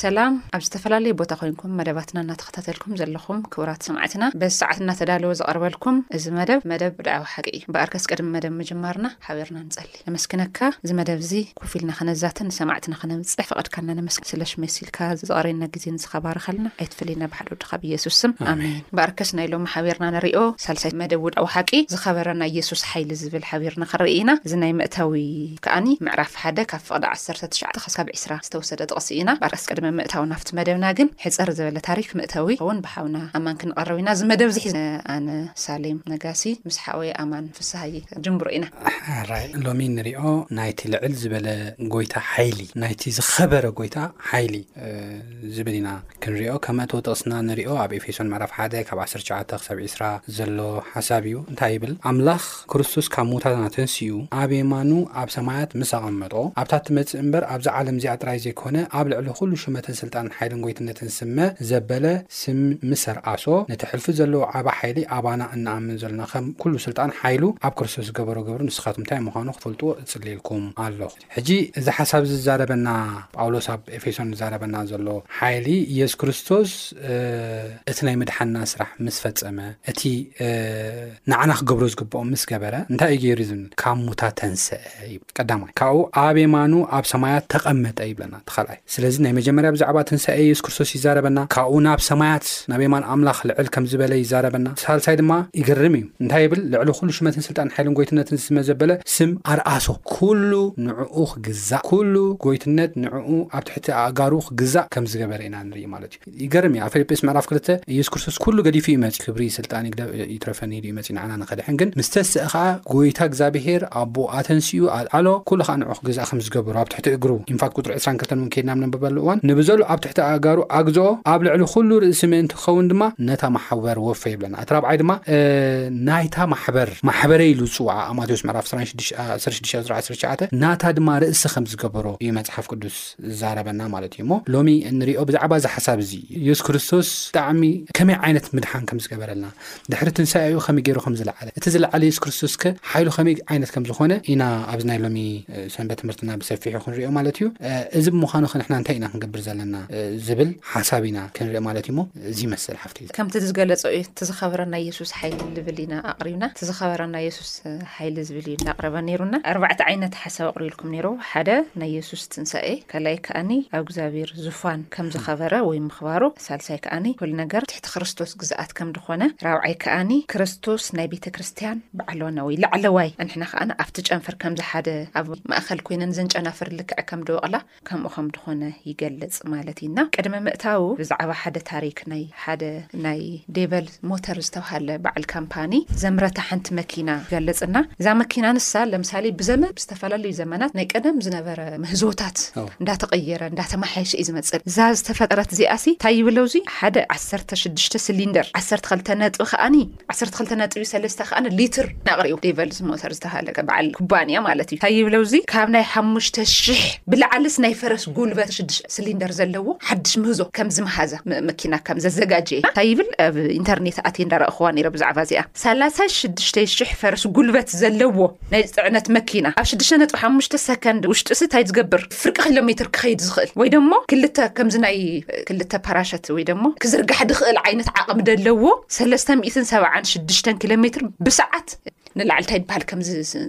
ሰላም ኣብ ዝተፈላለየ ቦታ ኮይንኩም መደባትና እናተኸታተልኩም ዘለኹም ክብራት ሰማዕትና በዚ ሰዓት እናተዳለወ ዝቐርበልኩም እዚ መደብ መደብ ብድዓዊ ሓቂ እዩ እምበኣርከስ ቅድሚ መደብ ምጅማርና ሓቢርና ንጸሊ ነመስግነካ እዚ መደብ እዚ ኮፍ ኢልና ከነዛትን ንሰማዕትና ከነብጽሕ ፈቐድካልና ነመስግን ስለሽ መሲልካ ዝዝቐረየና ግዜ ንስኻ ባርኸልና ኣይትፈለየና ብሓደ ወድኻ ብየሱስ ስም ኣሜን በኣርከስ ናይ ሎሚ ሓቢርና ንሪኦ ሳልሳይ መደብ ውድኣዊ ሓቂ ዝኸበረ ናይ የሱስ ሓይሊ ዝብል ሓቢርና ክንርኢ ኢና እዚ ናይ መእታዊ ከኣኒ ምዕራፍ ሓደ ካብ ፍቕዲ ዓሰርተ ትሽዓተ ክሳብ ዕስራ ዝተወሰደ ጥቕሲ ኢና በኣርከስ ቅድሚ ምእታዊ ናብቲ መደብና ግን ሕጽር ዝበለ ታሪክ መእተዊ ክኸውን ብሓውና ኣማን ክንቐርብ ኢና እዚ መደብ እዚ ሒዘ ኣነ ሳሌም ነጋሲ ምስ ሓወይ ኣማን ፍስሃየ ክንጅምሮ ኢና። ሕራይ ሎሚ ንሪኦ ናይቲ ልዕል ዝበለ ጎይታ ሓይሊ ናይቲ ዝኸበረ ጎይታ ሓይሊ ዝብል ኢና ክንሪኦ ከም መእተዊ ጥቕስና ንሪኦ ኣብ ኤፌሶን ምዕራፍ ሓደ ካብ 19 ክሳብ 20 ዘሎ ሓሳብ እዩ እንታይ ይብል ኣምላኽ ክርስቶስ ካብ ሙታትና ተንስኡ ኣብ የማኑ ኣብ ሰማያት ምስ ኣቐመጦ ኣብታ ትመጽእ እምበር ኣብዚ ዓለም እዚኣ ጥራይ ዘይኮነ ኣብ ልዕሊ ኩሉ ሹመትን ስልጣንን ሓይልን ጎይትነትን ስመ ዘበለ ስም ምሰር ኣሶ ነቲ ሕልፊ ዘለዎ ዓቢ ሓይሊ ኣባና እንኣምን ዘሎና ከም ኩሉ ስልጣን ሓይሉ ኣብ ክርስቶስ ዝገበሮ ግብሪ ንስኻትኩም እንታይ ምዃኑ ክትፈልጥዎ እጽልየልኩም ኣሎኹ። ሕጂ እዚ ሓሳብ እዚ ዝዛረበና ጳውሎስ ኣብ ኤፌሶን ዝዛረበና ዘሎ ሓይሊ ኢየሱስ ክርስቶስ እቲ ናይ ምድሓንና ስራሕ ምስ ፈጸመ እቲ ንዓና ክገብሮ ዝግብኦ ምስ ገበረ እንታይ እዩ ገይሩ ዝብል ካብ ሙታት ተንስአ። እዩ ቀዳማይ ካብኡ ኣብ የማኑ ኣብ ሰማያት ተቐመጠ ይብለና ተኻልኣይ ስለዚ ናይ መጀመርያ ብዛዕባ ትንሳኤ የሱስ ክርስቶስ ይዛረበና ካብኡ ናብ ሰማያት ናብ የማን ኣምላኽ ልዕል ከም ዝበለ ይዛረበና ሳልሳይ ድማ ይገርም እዩ እንታይ ይብል ልዕሊ ኩሉ ሽመትን ስልጣን ሓይልን ጎይትነትን ዝተመዘበለ ስም ኣርኣሶ ኩሉ ንዕኡ ክግዛእ ኩሉ ጎይትነት ንዕኡ ኣብ ትሕቲ ኣእጋሩ ክግዛእ ከም ዝገበረ ኢና ንርኢ ማለት እዩ ይገርም እዩ ኣብ ፊልጵስ ምዕራፍ ክልተ ኢየሱስ ክርስቶስ ኩሉ ገዲፉ እዩ መጺ ክብሪ ስልጣን ይግደ ይትረፈኒ ኢሉ እዩ መጺ ንዓና ንኸድሕን ግን ምስ ተስእ ኸዓ ጎይታ እግዚኣብሄር ኣቦ ኣተንሲኡ ኣልዓሎ ኩሉ ኸዓ ንዑ ክግዛእ ከም ዝገበሮ ኣብ ትሕቲ እግሩ ኢንፋክት ቁፅሪ 22 እውን ከይድና ኣብ ነንበበሉ እዋን ንብዘሉ ኣብ ትሕቲ ኣእጋሩ ኣግዝኦ ኣብ ልዕሊ ኩሉ ርእሲ ምእንቲ ክኸውን ድማ ነታ ማሕበር ወፈ ይብለና እቲ ራብዓይ ድማ ናይታ ማሕበር ማሕበረ ኢሉ ዝፅውዓ ኣብ ማቴዎስ ምዕራፍ 16 19 ናታ ድማ ርእሲ ከም ዝገበሮ እዩ መፅሓፍ ቅዱስ ዝዛረበና ማለት እዩ እሞ ሎሚ እንሪኦ ብዛዕባ እዚ ሓሳብ እዚ እዩ የሱስ ክርስቶስ ብጣዕሚ ከመይ ዓይነት ምድሓን ከም ዝገበረልና ድሕሪ ትንሳኤኡ ከመይ ገይሩ ከም ዝለዓለ እቲ ዝለዓለ የሱስ ክርስቶስ ከ ሓይሉ ከመይ ዓይነት ከም ዝኾነ ኢና ኣብዚ ናይ ሎሚ ሰንበት ትምህርትና ብሰፊሑ ክንሪኦ ማለት እዩ እዚ ብምዃኑ ከ ንሕና እንታይ ኢና ክንገብር ዘለና ዝብል ሓሳብ ኢና ክንርኢ ማለት እዩ እሞ እዚ ይመስል ሓፍቲ ከምቲ ዝገለጸ እዩ እቲ ዝኸበረና የሱስ ሓይሊ ልብል ኢና ኣቕሪብና እቲ ዝኸበረና የሱስ ሓይሊ ዝብል እዩ እናቕረበ ነይሩና ኣርባዕተ ዓይነት ሓሳብ ኣቕሪብልኩም ነይሩ ሓደ ናይ የሱስ ትንሳኤ ካልኣይ ከኣኒ ኣብ እግዚኣብሔር ዙፋን ከም ዝኸበረ ወይ ምኽባሩ ሳልሳይ ከኣኒ ኩሉ ነገር ትሕቲ ክርስቶስ ግዝኣት ከም ድኾነ ራብዓይ ከኣኒ ክርስቶስ ናይ ቤተ ክርስቲያን ባዕሎና ወይ ላዕለዋይ ኣንሕና ከኣ ኣብቲ ጨንፈር ከምዚ ሓደ ኣብ ማእኸል ኮይነን ዘንጨናፍር ልክዕ ከም ድወቕላ ከምኡ ከም ድኾነ ይገልጽ ማለት እዩ እና ቅድሚ ምእታዉ ብዛዕባ ሓደ ታሪክ ናይ ሓደ ናይ ዴቨል ሞተር ዝተብሃለ በዓል ካምፓኒ ዘምረታ ሓንቲ መኪና ይገልጽ እና እዛ መኪና ንሳ ለምሳሌ ብዘመን ብዝተፈላለዩ ዘመናት ናይ ቀደም ዝነበረ ምህዞታት ኣዎ። እንዳተቐየረ እንዳተመሓየሸ እዩ ዝመጽእ እዛ ዝተፈጠረት እዚኣ ሲ ታይ ይብለውዚ ሓደ ዓሰርተ ሽዱሽተ ስሊንደር ዓሰርተ ክልተ ነጥቢ ከኣኒ ዓሰርተ ክልተ ነጥቢ ሰለስተ ከዓ ሊትር ናቕር እዩ ዴቨልስ ሞተር ዝተሃለከ በዓል ኩባንያ ማለት እዩ እንታይ ይብለው እዚ ካብ ናይ ሓሙሽተ ሽሕ ብላዕልስ ናይ ፈረስ ጉልበት ሽዱሽተ ስሊንደር ዘለዎ ሓድሽ ምህዞ ከም ዝመሃዘ ም- መኪና ከም ዘዘጋጀየ እንታይ ይብል ኣብ ኢንተርኔት ኣትየ እንዳረኣኹዋ ነይረ ብዛዕባ እዚኣ ሰላሳ ሽዱሽተ ሽሕ ፈረስ ጉልበት ዘለዎ ናይ ጽዕነት መኪና ኣብ ሽዱሽተ ነጥቢ ሓሙሽተ ሰከንድ ውሽጢ ስታይ ዝገብር ፍርቂ ኪሎ ሜትር ክኸይድ ዝኽእል ወይ ደሞ ክልተ ከምዚ ናይ ክልተ ፓራሸት ወይ ደሞ ክዝርጋሕ ድኽእል ዓይነት ዓቕሚ ደለዎ ሰለስተ ሚእትን ሰብዓን ሽዱሽተን ኪሎ ሜትር ብሰዓት ንላዕሊ እንታይ ይበሃል ከምዚ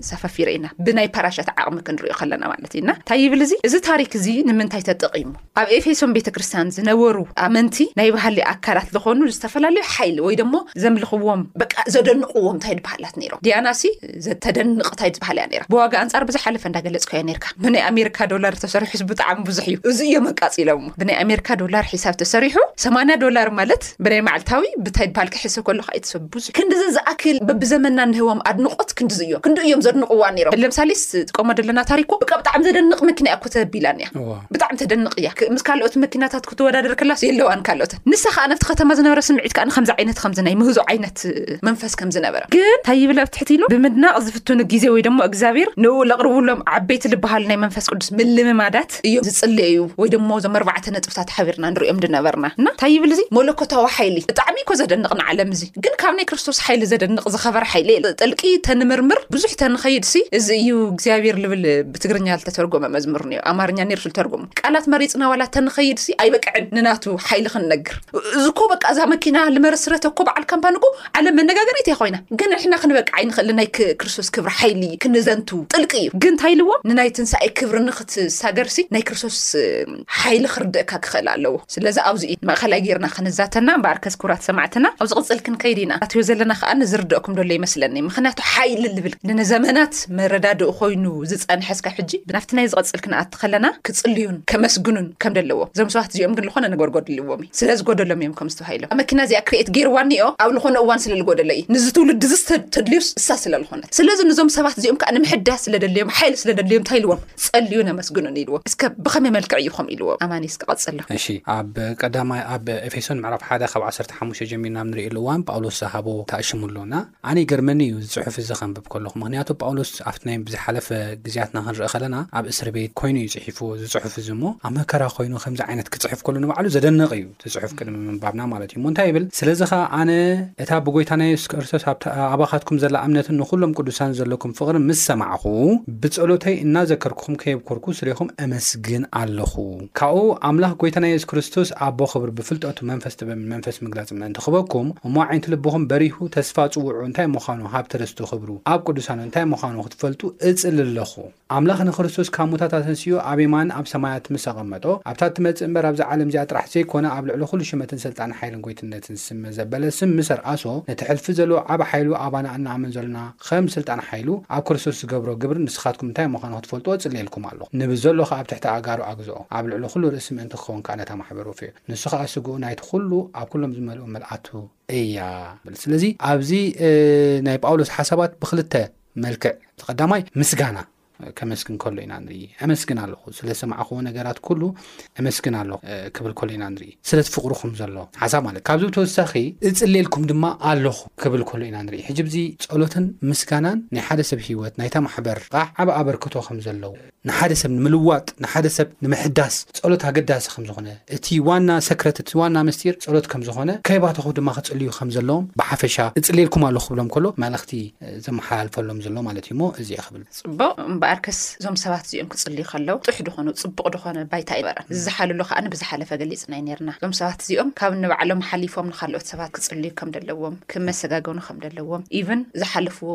ሰፈፊረ ኢና ብናይ ፓራሸት ዓቕሚ ክንሪኦ ከለና ማለት ኢና እንታይ ይብል እዚ እዚ ታሪክ እዚ ንምንታይ ተጠቒሙ ኣብ ኤፌሶን ቤተ ክርስቲያን ዝነበሩ ኣመንቲ ናይ ብሃሊ ኣካላት ዝኾኑ ዝተፈላለዩ ሓይሊ ወይ ደሞ ዘምልኽዎም በቃ ዘደንቕዎም እንታይ ድበሃላት ነይሮም ዲያናሲ ዘተደንቕ እንታይ ዝበሃል እያ ነይራ ብዋጋ ኣንጻር ብዝሓለፈ እንዳገለጽኩ እያ ነርካ ብናይ ኣሜሪካ ዶላር ተሰሪሑስ ብጣዕሚ ብዙሕ እዩ እዚ እዮም ኣቃጺሎሞ ብናይ ኣሜሪካ ዶላር ሒሳብ ተሰሪሑ ሰማንያ ዶላር ማለት ብናይ መዓልታዊ ብታይ ድበሃል ክሕሰብ ከለካ እዩ ትሰብ ብዙሕ ክንድዚ ዝኣክል በብዘመንና ንህቦም ኣድንቖት ክንድዚ እዮም ክንዱ እዮም ዘድንቕዋ ነይሮም ለምሳሌ ጥቀሞ ዘለና ታሪኮ በቃ ብጣዕሚ ዘደንቕ መኪና እያ እኮ ተቢላን እያ ብጣዕሚ ተደንቕ እያ ምስ ካልኦት መኪናታት ክትወዳደር ከላስ የለዋን ካልኦትን ንሳ ከዓ ነብቲ ከተማ ዝነበረ ስምዒት ከዓ ከምዚ ዓይነት ከምዚ ናይ ምህዞ ዓይነት መንፈስ ከም ዝነበረ ግን እንታይ ይብል ኣብ ትሕቲ ኢሉ ብምድናቕ ዝፍትኑ ግዜ ወይ ደሞ እግዚኣብሔር ንኡ ለቕርብሎም ዓበይቲ ዝበሃሉ ናይ መንፈስ ቅዱስ ምልምማዳት እዮም ዝጽለዩ ወይ ደሞ እዞም ኣርባዕተ ነጥብታት ሓቢርና ንሪኦም ድነበርና እና እንታይ ይብል እዚ መለኮታዊ ሓይሊ ብጣዕሚ እኮ ዘደንቕ ንዓለም እዚ ግን ካብ ናይ ክርስቶስ ሓይሊ ዘደንቕ ዝኸበረ ሓይሊ ጥልቂ ተንምርምር ብዙሕ ተንኸይድ ሲ እዚ እዩ እግዚኣብሔር ልብል ብትግርኛ ዝተተርጎመ መዝሙር ኒ ኣማርኛ ኔርሱ ዝተርጎሙ ቃላት መሪፅና ዋላ ተንኸይድሲ ኣይበቅዕን ንናቱ ሓይሊ ክንነግር እዚ ኮ በቃ እዛ መኪና ልመረስረተ እኮ በዓል ካምፓኒ ኮ ዓለም መነጋገሪት እያ ኮይና ግን ንሕና ክንበቅዓ ይንኽእል ንናይ ክርስቶስ ክብሪ ሓይሊ ክንዘንቱ ጥልቂ እዩ ግን እንታይ ኢልዎም ንናይ ትንሳኤ ክብሪ ንክትሳገርሲ ናይ ክርስቶስ ሓይሊ ክርድእካ ክኽእል ኣለዎ ስለዚ ኣብዚ እዩ ማእኸላይ ገይርና ክንዛተና እምበኣር ከስ ክብራት ሰማዕትና ኣብ ዝቕፅል ክንከይድ ኢና ኣትዮ ዘለና ከኣ ዝርደእኩም ደሎ ይመስለኒ ምኽንያቱ ሓይሊ ልብል ንዘመናት መረዳድኡ ኮይኑ ዝፀንሐ እስካብ ሕጂ ናብቲ ናይ ዝቕፅል ክንኣቲ ከለና ክፅልዩን ከመስግኑን ከም ደለዎም እዞም ሰባት እዚኦም ግን ዝኾነ ነገር ጎድልዎም እዩ ስለ ዝጎደሎም እዮም ከም ዝተባሂሎም መኪና እዚኣ ክሬኤት ገይርዋኒ እዮ ኣብ ዝኾነ እዋን ስለ ዝጎደለ እዩ ንዚ ትውልዲ እዚ ተድልዩስ እሳ ስለ ዝኾነት ስለዚ ንዞም ሰባት እዚኦም ከዓ ንምሕዳስ ስለ ደልዮም ሓይሊ ስለ ደልዮም እንታይ ኢልዎም ጸልዩን ኣመስግኑን ኢልዎ እስከ ብኸመይ መልክዕ እዩ ከምኡ ኢልዎ ኣማኒ እስከ ቀጽሎ እሺ ኣብ ቀዳማይ ኣብ ኤፌሶን ምዕራፍ ሓደ ካብ ዓሰርተ ሓሙሽተ ጀሚርና ኣብ ንርእየሉ እዋን ጳውሎስ ዝሃቦ ተኣሽሙ ኣሎ እና ኣነ ይገርመኒ እዩ እዚ ጽሑፍ እዚ ከንብብ ከለኹ ምክንያቱ ጳውሎስ ኣብቲ ናይ ዝሓለፈ ግዜያትና ክንርኢ ከለና ኣብ እስር ቤት ኮይኑ እዩ ጽሒፍዎ እዚ ጽሑፍ እዚ እሞ ኣብ መከራ ኮይኑ ከምዚ ዓይነት ክጽሕፍ ከሎ ንባዕሉ ዘደንቕ እዩ እቲ ጽሑፍ ቅድሚ ምንባብና ማለት እዩ እሞ እንታይ ይብል ስለዚ ኸኣ ኣነ እታ ብጐይታና የሱስ ከርስቶስ ኣብታ ኣባኻትኩም ዘላ እምነትን ንዅሎም ቅዱሳንን ዘሎኩም ፍቕርን ምስ ሰማዕኩ ብጸሎተይ እናዘከርኩኹም ከየብኰርኩ ስሌኹም እመስግን ኣሎኹ ካብኡ ኣምላኽ ጐይታና የሱስ ክርስቶስ ኣቦ ኽብሪ ብፍልጠቱ መንፈስ ጥበብን መንፈስ ምግላጽን ምእንቲ ኽህበኩም እሞ ኣዒንቲ ልብኹም በሪሁ ተስፋ ጽውዑ እንታይ ምዃኑ ሃብቲ ርስቲ ኽብሩ ኣብ ቅዱሳኑ እንታይ ምዃኑ ኽትፈልጡ እጽሊ ኣሎኹ ኣምላኽ ንክርስቶስ ካብ ሙታት ኣተንሲኡ ኣብ የማን ኣብ ሰማያት ምስ ኣቐመጦ፣ ኣብታ እትመጽእ እምበር ኣብዛ ዓለም እዚኣ ጥራሕ ዘይኮነ ኣብ ልዕሊ ኩሉ ሽመትን ስልጣን ሓይልን ጎይትነትን ስመ ዘበለ ስም ምስ ኣርኣሶ፣ ነቲ ሕልፊ ዘሎ ዓቢ ሓይሉ ኣባና እንኣምን ዘሎና ኸም ስልጣን ሓይሉ ኣብ ክርስቶስ ዝገብሮ ግብሪ ንስኻትኩም እንታይ ምዃኑ ክትፈልጥዎ እጽልየልኩም ኣሎኹ። ንብስ ዘሎ ኸኣ ኣብ ትሕቲ ኣእጋሩ ኣግዝኦ። ኣብ ልዕሊ ኩሉ ርእሲ ምእንቲ ክኸውን ከኣ ነታ ማሕበር ወፍዮ። ንሱ ኸኣ ስግኡ ናይቲ ኩሉ ኣብ ኩሎም ዝመልኡ ምልኣቱ እያ። ስለዚ ኣብዚ ናይ ጳውሎስ ሓሳባት ብኽልተ መልክዕ እቲ ቀዳማይ ምስጋና ከመስግን ከሎ ኢና ንርኢ ኣመስግን ኣለኹ ስለ ሰማዕኹዎ ነገራት ኩሉ ኣመስግን ኣለኹ ክብል ከሎ ኢና ንርኢ ስለ ትፍቅርኹም ዘሎ ሓሳብ ማለት ካብዚ ብተወሳኺ እጽልየልኩም ድማ ኣለኹ ክብል ከሎ ኢና ንርኢ ሕጂ ብዚ ጸሎትን ምስጋናን ናይ ሓደ ሰብ ህይወት ናይታ ማሕበር ቃሕ ዓብ ኣበርክቶ ከም ዘለዎ ንሓደ ሰብ ንምልዋጥ ንሓደ ሰብ ንምሕዳስ ጸሎት ኣገዳሲ ከም ዝኾነ፣ እቲ ዋና ሰክረት እቲ ዋና ምስጢር ጸሎት ከም ዝኾነ፣ ከይባተኹ ድማ ክጽልዩ ከም ዘለዎም ብሓፈሻ እጽልየልኩም ኣለኹ ክብሎም ከሎ መልእኽቲ ዘመሓላልፈሎም ዘሎ ማለት እዩ እሞ እዚ እዩ ክብል። ጽቡቕ፣ እምበኣርከስ እዞም ሰባት እዚኦም ክጽልዩ ከለዉ ጥሕ ድኾኑ ጽቡቕ ድኾነ ባይታ ኣይነበረን። ዝዘሓሉሉ ከኣ ብዝሓለፈ ገሊጽናዮ ኔርና። እዞም ሰባት እዚኦም ካብ ንባዕሎም ሓሊፎም ንኻልኦት ሰባት ክጽልዩ ከም ደለዎም ክመሰጋገኑ ከም ደለዎም ኢቭን ዝሓለፍዎ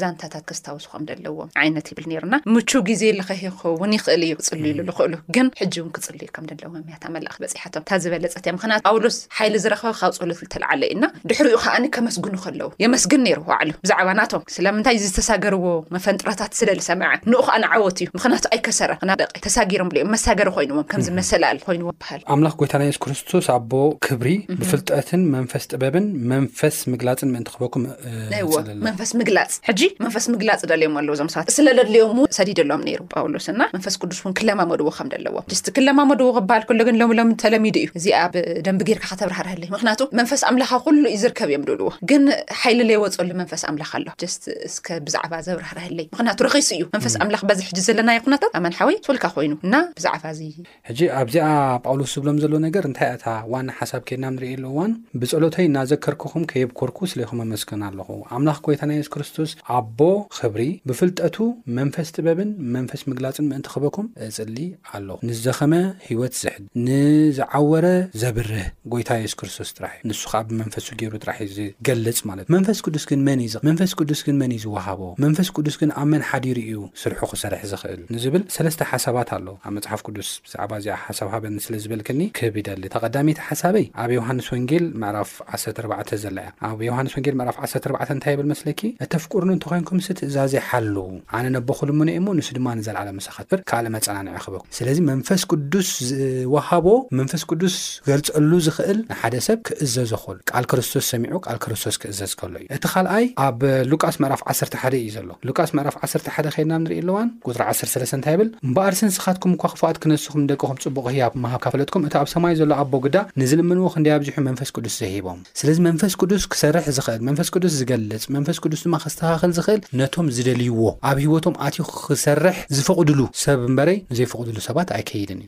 ዛንታታት ከስታውሱ ከም ዘለዎም ዓይነት ይብል ነይሩና ምቹ ግዜ ልኸሂ ክኸውን ይኽእል እዩ ክጽልይሉ ዝኽእሉ ግን ሕጂ እውን ክጽልዩ ከም ዘለዎም እያ እታ መላእኽቲ በጺሓቶም እታ ዝበለጸት እያ ምክንያቱ ጳውሎስ ሓይሊ ዝረኸበ ካብ ጸሎት ዝተለዓለ እዩ እና ድሕሪኡ ከዓኒ ከመስግኑ ከለዉ የመስግን ነይሩ ባዕሉ ብዛዕባ ናቶም ስለምንታይ ዝተሳገርዎ መፈንጥረታት ስለ ዝሰምዐ ንኡ ከዓ ንዓወት እዩ ምክንያቱ ኣይከሰረ ክና ደቂ ተሳጊሮም ብልኦም መሳገሪ ኮይንዎም ከምዚ መሰላል ኮይንዎም ይበሃል። ኣምላኽ ጐይታና የሱስ ክርስቶስ ኣቦ ክብሪ ብፍልጠትን መንፈስ ጥበብን መንፈስ ምግላጽን ምእንቲ ክህበኩም እጽልላ። መንፈስ ምግላጽ ሕጂ መንፈስ ምግላጽ ደልዮም ኣለዉ እዞም ሰባት ስለ ደድልዮም እውን ሰዲደሎም ነይሩ ጳውሎስ እና መንፈስ ቅዱስ እውን ክለማመድዎ ከም ደለዎም ድስቲ ክለማመድዎ ክበሃል ከሎ ግን ሎሚ ሎሚ ተለሚዱ እዩ እዚ ኣብ ደንብ ጌርካ ከተብራህርሀለይ ምክንያቱ መንፈስ ኣምላኽ ኩሉ እዩ ዝርከብ እዮም ድብልዎ ግን ሓይሊ ለይወፀሉ መንፈስ ኣምላኽ ኣሎ ጀስት እስከ ብዛዕባ ዘብራህርሀለይ ምክንያቱ ረኺሱ እዩ መንፈስ ኣምላኽ በዚ ሕጂ ዘለናዮ ኩነታት ኣመን ሓወይ ሶልካ ኮይኑ እና ብዛዕባ እዚ ሕጂ ኣብዚኣ ጳውሎስ ዝብሎም ዘሎ ነገር እንታይ እያ እታ ዋና ሓሳብ ኬድና ንርእየሉ እዋን ብጸሎተይ እናዘከርኩኹም ከየብኮርኩ ስሌኹም እመስገን ኣሎኹ ኣምላኽ ጎይታና የሱስ ክርስቶስ ኣቦ ኽብሪ ብፍልጠቱ መንፈስ ጥበብን መንፈስ ምግላጽን ምእንቲ ክህበኩም እጽሊ ኣሎኹ ንዝደኸመ ሕይወት ዝሕድ ንዝዓወረ ዘብርህ ጎይታ የሱስ ክርስቶስ ጥራሕ እዩ ንሱ ኸኣ ብመንፈሱ ገይሩ ጥራሕ እዩ ዝገልጽ ማለት መንፈስ ቅዱስ ግን መን እዩ መንፈስ ቅዱስ ግን መን እዩ ዝወሃቦ መንፈስ ቅዱስ ግን ኣብ መን ሓዲሩ እዩ ስርሑ ክሰርሕ ዝኽእል? ንዝብል ሰለስተ ሓሳባት ኣሎ ኣብ መጽሓፍ ቅዱስ። ብዛዕባ እዚኣ ሓሳብ ሃበኒ ስለ ዝበልክኒ ክህብ ይደሊ። እታ ቀዳመይቲ ሓሳበይ ኣብ ዮሃንስ ወንጌል ምዕራፍ ዓሰርተ ኣርባዕተ ዘላ እያ። ኣብ ዮሃንስ ወንጌል ምዕራፍ ዓሰርተ ኣርባዕተ እንታይ ይብል መስለኪ? እተፍቅሩኒ እንተ ዄንኩምሲ ትእዛዘይ ሓልዉ። ኣነ ነቦኹ ልምኑየ እሞ ንሱ ድማ ንዘለኣለም ምሳኻ ክነብር ካልእ መጸናንዒ ክህበኩም። ስለዚ መንፈስ ቅዱስ ዝወሃቦ መንፈስ ቅዱስ ክገልጸሉ ዝኽእል ንሓደ ሰብ ክእዘዞ ከሎ፣ ቃል ክርስቶስ ሰሚዑ ቃል ክርስቶስ ክእዘዝ ከሎ እዩ። እቲ ካልኣይ ኣብ ሉቃስ ምዕራፍ ዓሰርተ ሓደ እዩ ዘሎ። ሉቃስ ምዕራፍ ዓሰርተ ሓደ ከይድና ኣብ ንርእየሉ እዋን ቁጽሪ ዓሰርተ ሰለስተ እንታይ ይብል? እምበኣርሲ ንስኻትኩም እኳ ክፉኣት ክነስኹም ንደቅኹም ጽቡቕ ህያብ ምሃብ ካብ ፈለጥኩም እቲ ኣብ ሰማይ ዘሎ ኣቦ ግዳ ንዝልምንዎ ክንደይ ኣብዚሑ መንፈስ ቅዱስ ዘይሂቦም። ስለዚ መንፈስ ቅዱስ ክሰርሕ ዝኽእል፣ መንፈስ ቅዱስ ዝገልጽ፣ መንፈስ ቅዱስ ድማ ከስተኻኽል ዝኽእል ነቶም ዝደልይዎ፣ ኣብ ህይወቶም ኣትዩ ክሰርሕ ዝፈቕድሉ ሰብ እምበረይ ንዘይፈቕድሉ ሰባት ኣይከይድን እዩ።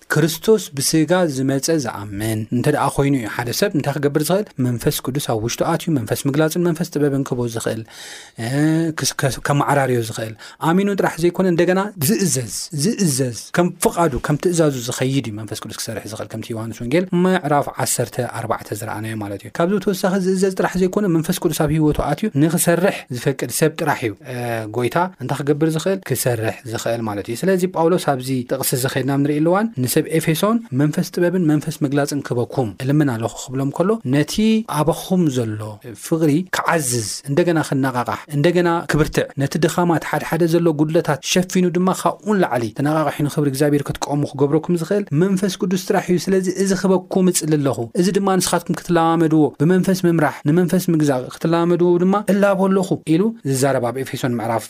ክርስቶስ ብስጋ ዝመጸ ዝኣምን እንተ ደኣ ኮይኑ እዩ ሓደ ሰብ እንታይ ክገብር ዝኽእል መንፈስ ቅዱስ ኣብ ውሽጡ ኣትዩ መንፈስ ምግላጽን መንፈስ ጥበብን ክቦ ዝኽእል ከመዓራርዮ ዝኽእል ኣሚኑ ጥራሕ ዘይኮነ እንደገና ዝእዘዝ ዝእዘዝ ከም ፍቓዱ ከም ትእዛዙ ዝኸይድ እዩ መንፈስ ቅዱስ ክሰርሕ ዝኽእል ከምቲ ዮሃንስ ወንጌል ምዕራፍ 14 ዝረኣናዮ ማለት እዩ ካብዚ ተወሳኺ ዝእዘዝ ጥራሕ ዘይኮነ መንፈስ ቅዱስ ኣብ ሂወቱ ኣትዩ ንክሰርሕ ዝፈቅድ ሰብ ጥራሕ እዩ ጎይታ እንታይ ክገብር ዝኽእል ክሰርሕ ዚኸእል ማለት እዩ። ስለዚ ጳውሎስ ኣብዚ ጥቕሲ እዚ ኸድና ኣብ ንርእየሉ እዋን ንሰብ ኤፌሶን መንፈስ ጥበብን መንፈስ ምግላጽን ክህበኩም እልምን ኣሎኹ ክብሎም ከሎ ነቲ ኣባኹም ዘሎ ፍቕሪ ክዓዝዝ እንደገና ክነቓቓሕ እንደገና ክብርትዕ ነቲ ድኻማት ሓድሓደ ዘሎ ጉድለታት ሸፊኑ ድማ ካብኡ ንላዕሊ ተነቓቒሑ ንኽብሪ እግዚኣብሔር ክትቀሙ ክገብረኩም ዝኽእል መንፈስ ቅዱስ ጥራሕ እዩ ስለዚ እዚ ክህበኩም እጽሊ ኣሎኹ እዚ ድማ ንስኻትኩም ክትለማመድዎ ብመንፈስ ምምራሕ ንመንፈስ ምግዛእ ክትለማመድዎ ድማ እላቦ ኣሎኹ ኢሉ ዝዛረብ ኣብ ኤፌሶን ምዕራፍ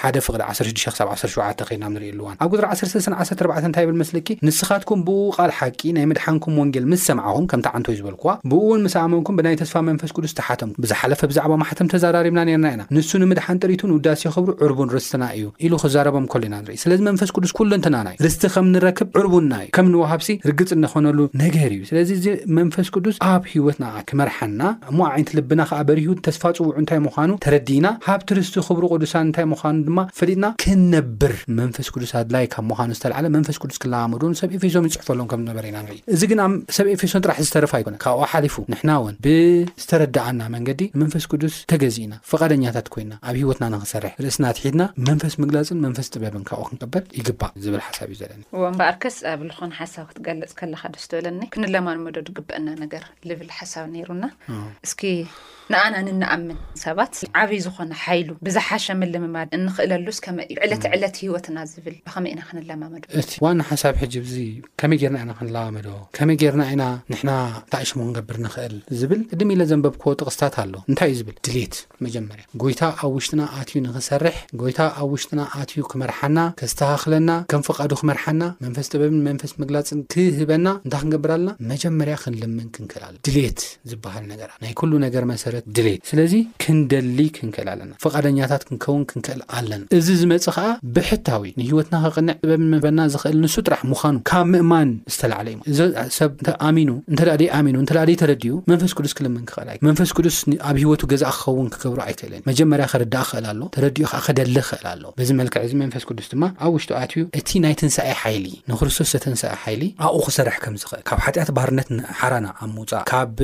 ሓደ ፍቕድ ዓሰርተ ሽዱሽተ ክሳብ ዓሰርተ ሸውዓተ ከይድና ኣብ ንርእየሉ እዋን ኣብ ቍጽሪ ዓሰርተ ሰለስተን ዓሰርተ ኣርባዕተን እንታይ ይብል መስለኪ፣ ንስኻትኩም ብእኡ ቓል ሓቂ፣ ናይ ምድሓንኩም ወንጌል፣ ምስ ሰማዕኹም፣ ከምታ ዓንቶይ ዝበልኩዋ፣ ብእኡውን ምስ ኣመንኩም፣ ብናይ ተስፋ መንፈስ ቅዱስ ተሓተምኩም። ብዝሓለፈ ብዛዕባ ማሕተም ተዛራሪብና ኔርና ኢና። ንሱ ንምድሓን ጥሪቱ፣ ንውዳሴ ክብሩ፣ ዕርቡን ርስትና እዩ ኢሉ ክዛረቦም ከሎ ኢና ንርኢ። ስለዚ መንፈስ ቅዱስ ኩለንተናና እዩ። ርስቲ ከም ንረክብ ዕርቡና እዩ። ከም ንወሃብሲ ርግጽ እንኾነሉ ነገር እዩ። ስለዚ እዚ መንፈስ ቅዱስ ኣብ ሕይወትና ክመርሓና እሞ ኣዒንቲ ልብና ከኣ በሪሁ ተስፋ ጽውዑ እንታይ ምዃኑ ተረዲእና ሃብቲ ርስቲ ክብሪ ቅዱሳን እንታይ ምዃኑ ድማ ፈሊጥና ክንነብር መንፈስ ቅዱስ ኣድላዪ ካብ ምዃኑ ዝተልዓለ መንፈስ ቅዱስ ክለማመዶ ንሰብ ኤፌሶም ይጽሕፈሎም ከም ዝነበረ ኢና ንርኢ እዚ ግን ኣብ ሰብ ኤፌሶን ጥራሕ ዝተረፈ ኣይኮነን ካብኡ ሓሊፉ ንሕና እውን ብዝተረድኣና መንገዲ ንመንፈስ ቅዱስ ተገዚእና ፍቓደኛታት ኮይና ኣብ ህይወትና ንኽሰርሕ ርእስና ኣትሒትና መንፈስ ምግላጽን መንፈስ ጥበብን ካብኡ ክንቀበል ይግባእ ዝብል ሓሳብ እዩ ዘለኒ እወ እምበኣርከስ ኣብ ዝኾነ ሓሳብ ክትገልጽ ከለኻ ደስ ትበለኒ ክንለማንመዶ ዝግበአና ነገር ልብል ሓሳብ ነይሩና እስኪ ንኣና ንንኣምን ሰባት ዓብይ ዝኾነ ሓይሉ ብዝሓሸ ምልምማድ እንኽእለሉስ ከመይ እዩ ዕለት ዕለት ሂወትና ዝብል ብኸመይ ኢና ክንለማመዶ እቲ ዋና ሓሳብ ሕጂ እዚ ከመይ ጌርና ኢና ክንለማመዶ ከመይ ጌርና ኢና ንሕና ታእሽሙ ክንገብር ንኽእል ዝብል ቅድም ኢለ ዘንበብክዎ ጥቕስታት ኣሎ እንታይ እዩ ዝብል ድሌት መጀመርያ ጎይታ ኣብ ውሽጥና ኣትዩ ንኽሰርሕ ጎይታ ኣብ ውሽጥና ኣትዩ ክመርሓና ከስተኻኽለና ከም ፍቓዱ ክመርሓና መንፈስ ጥበብን መንፈስ ምግላጽን ክህበና እንታይ ክንገብር ኣለና መጀመርያ ክንልምን ክንክእል ኣለና ድሌት ዝበሃል ነገር ናይ ኩሉ ነገር መሰረት ድሌት ስለዚ ክንደሊ ክንክእል ኣለና ፍቓደኛታት ክንከውን ክንክእል ኣለና እዚ ዝመጽእ ከኣ ብሕታዊ ንህይወትና ከቕንዕ ጥበብን መንፈና ዝኽእል ንሱ ጥራሕ ምዃኑ ካብ ምእማን ዝተላዕለ እዩ እዚ ሰብ እንተ ኣሚኑ እንተ ደኣ ደይኣሚኑ እንተ ደኣ ደይተረዲኡ መንፈስ ቅዱስ ክልምን ክኽእል መንፈስ ቅዱስ ኣብ ህይወቱ ገዛእ ክኸውን ክገብሮ ኣይክእልን። መጀመርያ ክርዳእ ክኽእል ኣለዎ፣ ተረዲኡ ከኣ ክደሊ ክኽእል ኣለዎ። በዚ መልክዕ እዚ መንፈስ ቅዱስ ድማ ኣብ ውሽጡ ኣትዩ እቲ ናይ ትንሳኤ ሓይሊ፣ ንክርስቶስ ዘተንሰኣ ሓይሊ፣ ኣብኡ ክሰርሕ ከም ዝኽእል፣ ካብ ሓጢኣት ባርነት ሓራና ኣብ ምውጻእ፣ ካብ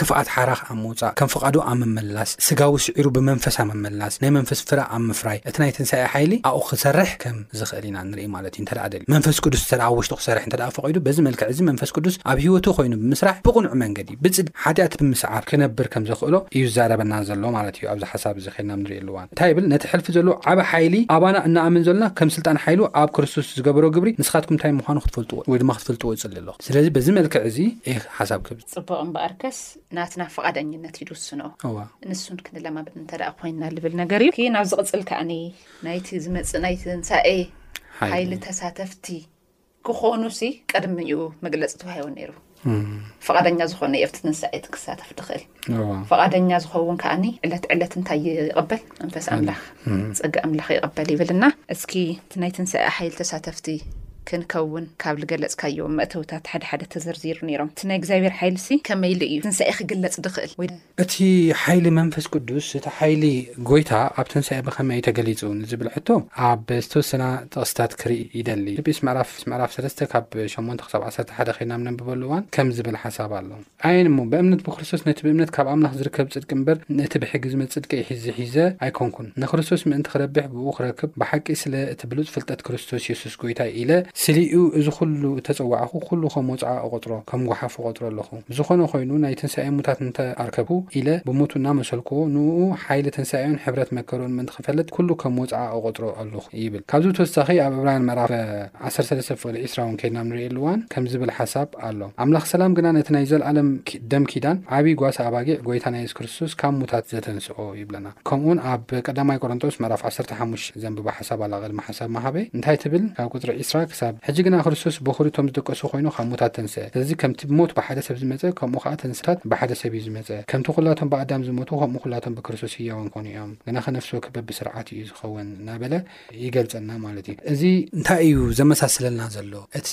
ክፍኣት ሓራ ኣብ ምውጻእ፣ ከም ፍቓዱ ኣብ ምምላስ፣ ስጋዊ ስዒሩ ብመንፈስ ኣብ ምምላስ፣ ናይ መንፈስ ፍረ ኣብ ምፍራይ፣ እቲ ናይ ትንሳኤ ሓይሊ ኣብኡ ክሰርሕ ከም ዝኽእል ኢና ንርኢ ማለት እዩ። እንተ ደልዩ መንፈስ ቅዱስ እንተ ኣብ ውሽጡ ክሰርሕ እንተ ፈቒዱ በዚ መልክዕ እዚ መንፈስ ቅዱስ ኣብ ህይወቱ ኮይኑ ብምስራሕ ብቕኑዕ መንገዲ፣ ብጽድቂ ሓጢኣት ብምስዓር ክነብር ከም ዘኽእሎ ኢዩ ዝዛረበና ዘሎ ማለት ኢዩ ኣብዚ ሓሳብ እዚ ከድና ኣብ ንርእየሉ እዋን እንታይ ይብል ነቲ ሕልፊ ዘሎ ዓቢ ሓይሊ ኣባና እንኣምን ዘሎና ከም ስልጣን ሓይሉ ኣብ ክርስቶስ ዝገበሮ ግብሪ ንስኻትኩም እንታይ ምዃኑ ክትፈልጥዎ ወይ ድማ ክትፈልጥዎ እጽሊ ኣሎኹ ስለዚ በዚ መልክዕ እዚ ኢየ ሓሳብ ክህብ ጽቡቕ እምበኣርከስ ናትና ፍቓደኝነት ኢዩ ዝውስኖ እወ ንሱን ክንለማመድ እንተ ደኣ ኮይንና ልብል ነገር ኢዩ ናብ ዝቕጽል ከኣ ናይቲ ዝመጽእ ናይ ትንሳኤ ሓይሊ ሓይሊ ተሳተፍቲ ክኾኑ ሲ ቀድሚ እዩ መግለፂ ተዋሂቦ ነይሩ ፍቓደኛ ዝኾነ ኣብቲ ትንሳኤት ክሳተፍ ድኽእል ፍቓደኛ ዝኸውን ከዓኒ ዕለት ዕለት እንታይ ይቕበል መንፈስ ኣምላኽ ፀጋ ኣምላኽ ይቕበል ይብልና እስኪ ናይ ትንሳኤ ሓይል ተሳተፍቲ ክንከውን ካብ ዝገለፅካዮ መእተውታት ሓደ ሓደ ተዘርዚሩ ነይሮም እቲ ናይ እግዚኣብሔር ሓይልሲ ከመይ ኢሉ እዩ ትንሳኤ ክግለፅ ድኽእል እቲ ሓይሊ መንፈስ ቅዱስ፣ እቲ ሓይሊ ጐይታ ኣብ ትንሳኤ ብኸመይ እዩ ተገሊጹ ንዝብል ሕቶ ኣብ ዝተወሰና ጥቕስታት ክርኢ ይደሊ። ፊልጵስ ምዕራፍ ምዕራፍ ሰለስተ ካብ ሸሞንተ ክሳብ ዓሰርተ ሓደ ዄንና ኣብ ነንብበሉ እዋን ከም ዝብል ሓሳብ ኣሎ። ኣየን እሞ በእምነት ብክርስቶስ ነቲ ብእምነት ካብ ኣምላኽ ዝርከብ ጽድቂ እምበር ነቲ ብሕጊ ዝመጽእ ጽድቂ ሒዚ ሒዘ ኣይኮንኩን ንክርስቶስ ምእንቲ ክረብሕ ብእኡ ክረክብ ብሓቂ ስለ እቲ ብሉጽ ፍልጠት ክርስቶስ የሱስ ጐይታይ ኢለ ስሌኡ እዚ ዅሉ እተጸዋዕኩ ኵሉ ከም ወጽዓ እቖጽሮ ከም ጐሓፍ እቖጽሮ ኣሎኹ። ዝኾነ ኾይኑ ናይ ትንሳኤ ሙታት እንተ ኣርከብኩ ኢለ ብሞቱ እናመሰልክዎ ንእኡ ሓይሊ ትንሳኤኡን ሕብረት መከርኡን ምእንቲ ክፈልጥ ኩሉ ከም ወጽዓ እቖጽሮ ኣሎኹ ይብል። ካብዚ ብተወሳኺ ኣብ ዕብራውያን ምዕራፍ ዓሰርተ ሰለስተ ፍቕዲ ዕስራ እውን ከድና ኣብ ንርእየሉ እዋን ከምዚ ዝብል ሓሳብ ኣሎ ኣምላኽ ሰላም ግና ነቲ ናይ ዘለኣለም ደም ኪዳን ዓቢይ ጓሳ ኣባጊዕ ጐይታና የሱስ ክርስቶስ ካብ ሙታት ዘተንስኦ ይብለና። ከምኡውን ኣብ ቀዳማይ ቆሮንቶስ ምዕራፍ ዓሰርተ ሓሙሽተ ዘንብባ ሓሳብ ኣላ ቅድሚ ሓሳብ ምሃበይ እንታይ ትብል ካብ ቁጽሪ ዕስራ ክሳብ ሕጂ ግና ክርስቶስ በዅሪ እቶም ዝደቀሱ ኮይኑ ካብ ሙታት ተንስአ ስለዚ ከምቲ ሞት ብሓደ ሰብ ዝመጸ ከምኡ ከኣ ትንሳኤ ብሓደ ሰብ እዩ ዝመጸ ከምቲ ኩላቶም ብኣዳም ዝሞቱ ከምኡ ኩላቶም ብክርስቶስ ህያዋን ክኾኑ እዮም ግናኸ ነፍሲ ወክፍ በብስርዓት እዩ ዝኸውን እናበለ ይገልጸልና ማለት እዩ እዚ እንታይ እዩ ዘመሳስለልና ዘሎ እቲ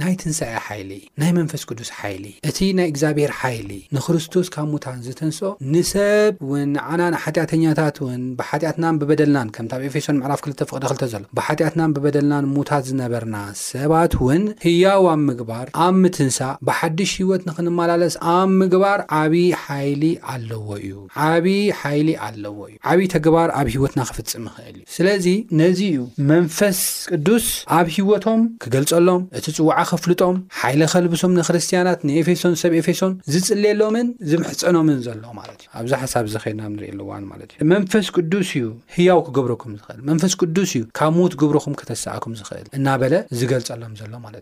ናይ ትንሳኤ ሓይሊ ናይ መንፈስ ቅዱስ ሓይሊ እቲ ናይ እግዚኣብሔር ሓይሊ ንክርስቶስ ካብ ሙታን ዝተንስኦ ንሰብ ውን ንዓና ንሓጢኣተኛታት ውን ብሓጢኣትናን ብበደልናን ከምቲ ኣብ ኤፌሶን ምዕራፍ 2 ፍቕደ 2 ዘሎ ብሓጢኣትናን ብበደልናን ሙታት ዝነበርና ሰባት ውን ህያው ኣብ ምግባር ኣብ ምትንሳእ ብሓድሽ ህይወት ንክንመላለስ ኣብ ምግባር ዓብዪ ሓይሊ ኣለዎ እዩ ዓብዪ ሓይሊ ኣለዎ እዩ ዓብዪ ተግባር ኣብ ህይወትና ክፍጽም ይኽእል እዩ ስለዚ ነዚ እዩ መንፈስ ቅዱስ ኣብ ህይወቶም ክገልጸሎም፣ እቲ ጽውዓ ከፍልጦም፣ ሓይሊ ከልብሶም ንክርስትያናት ንኤፌሶን ሰብ ኤፌሶን ዝጽልየሎምን ዝምሕጸኖምን ዘሎ ማለት እዩ። ኣብዚ ሓሳብ እዚ ከድና ኣብ ንርእየሉ እዋን ማለት እዩ። መንፈስ ቅዱስ እዩ ህያው ክገብረኩም ዝኽእል፣ መንፈስ ቅዱስ እዩ ካብ ምዉት ግብርኹም ከተስኣኩም ዝኽእል እናበለ ዝገልጸሎም ዘሎ ማለት እዩ።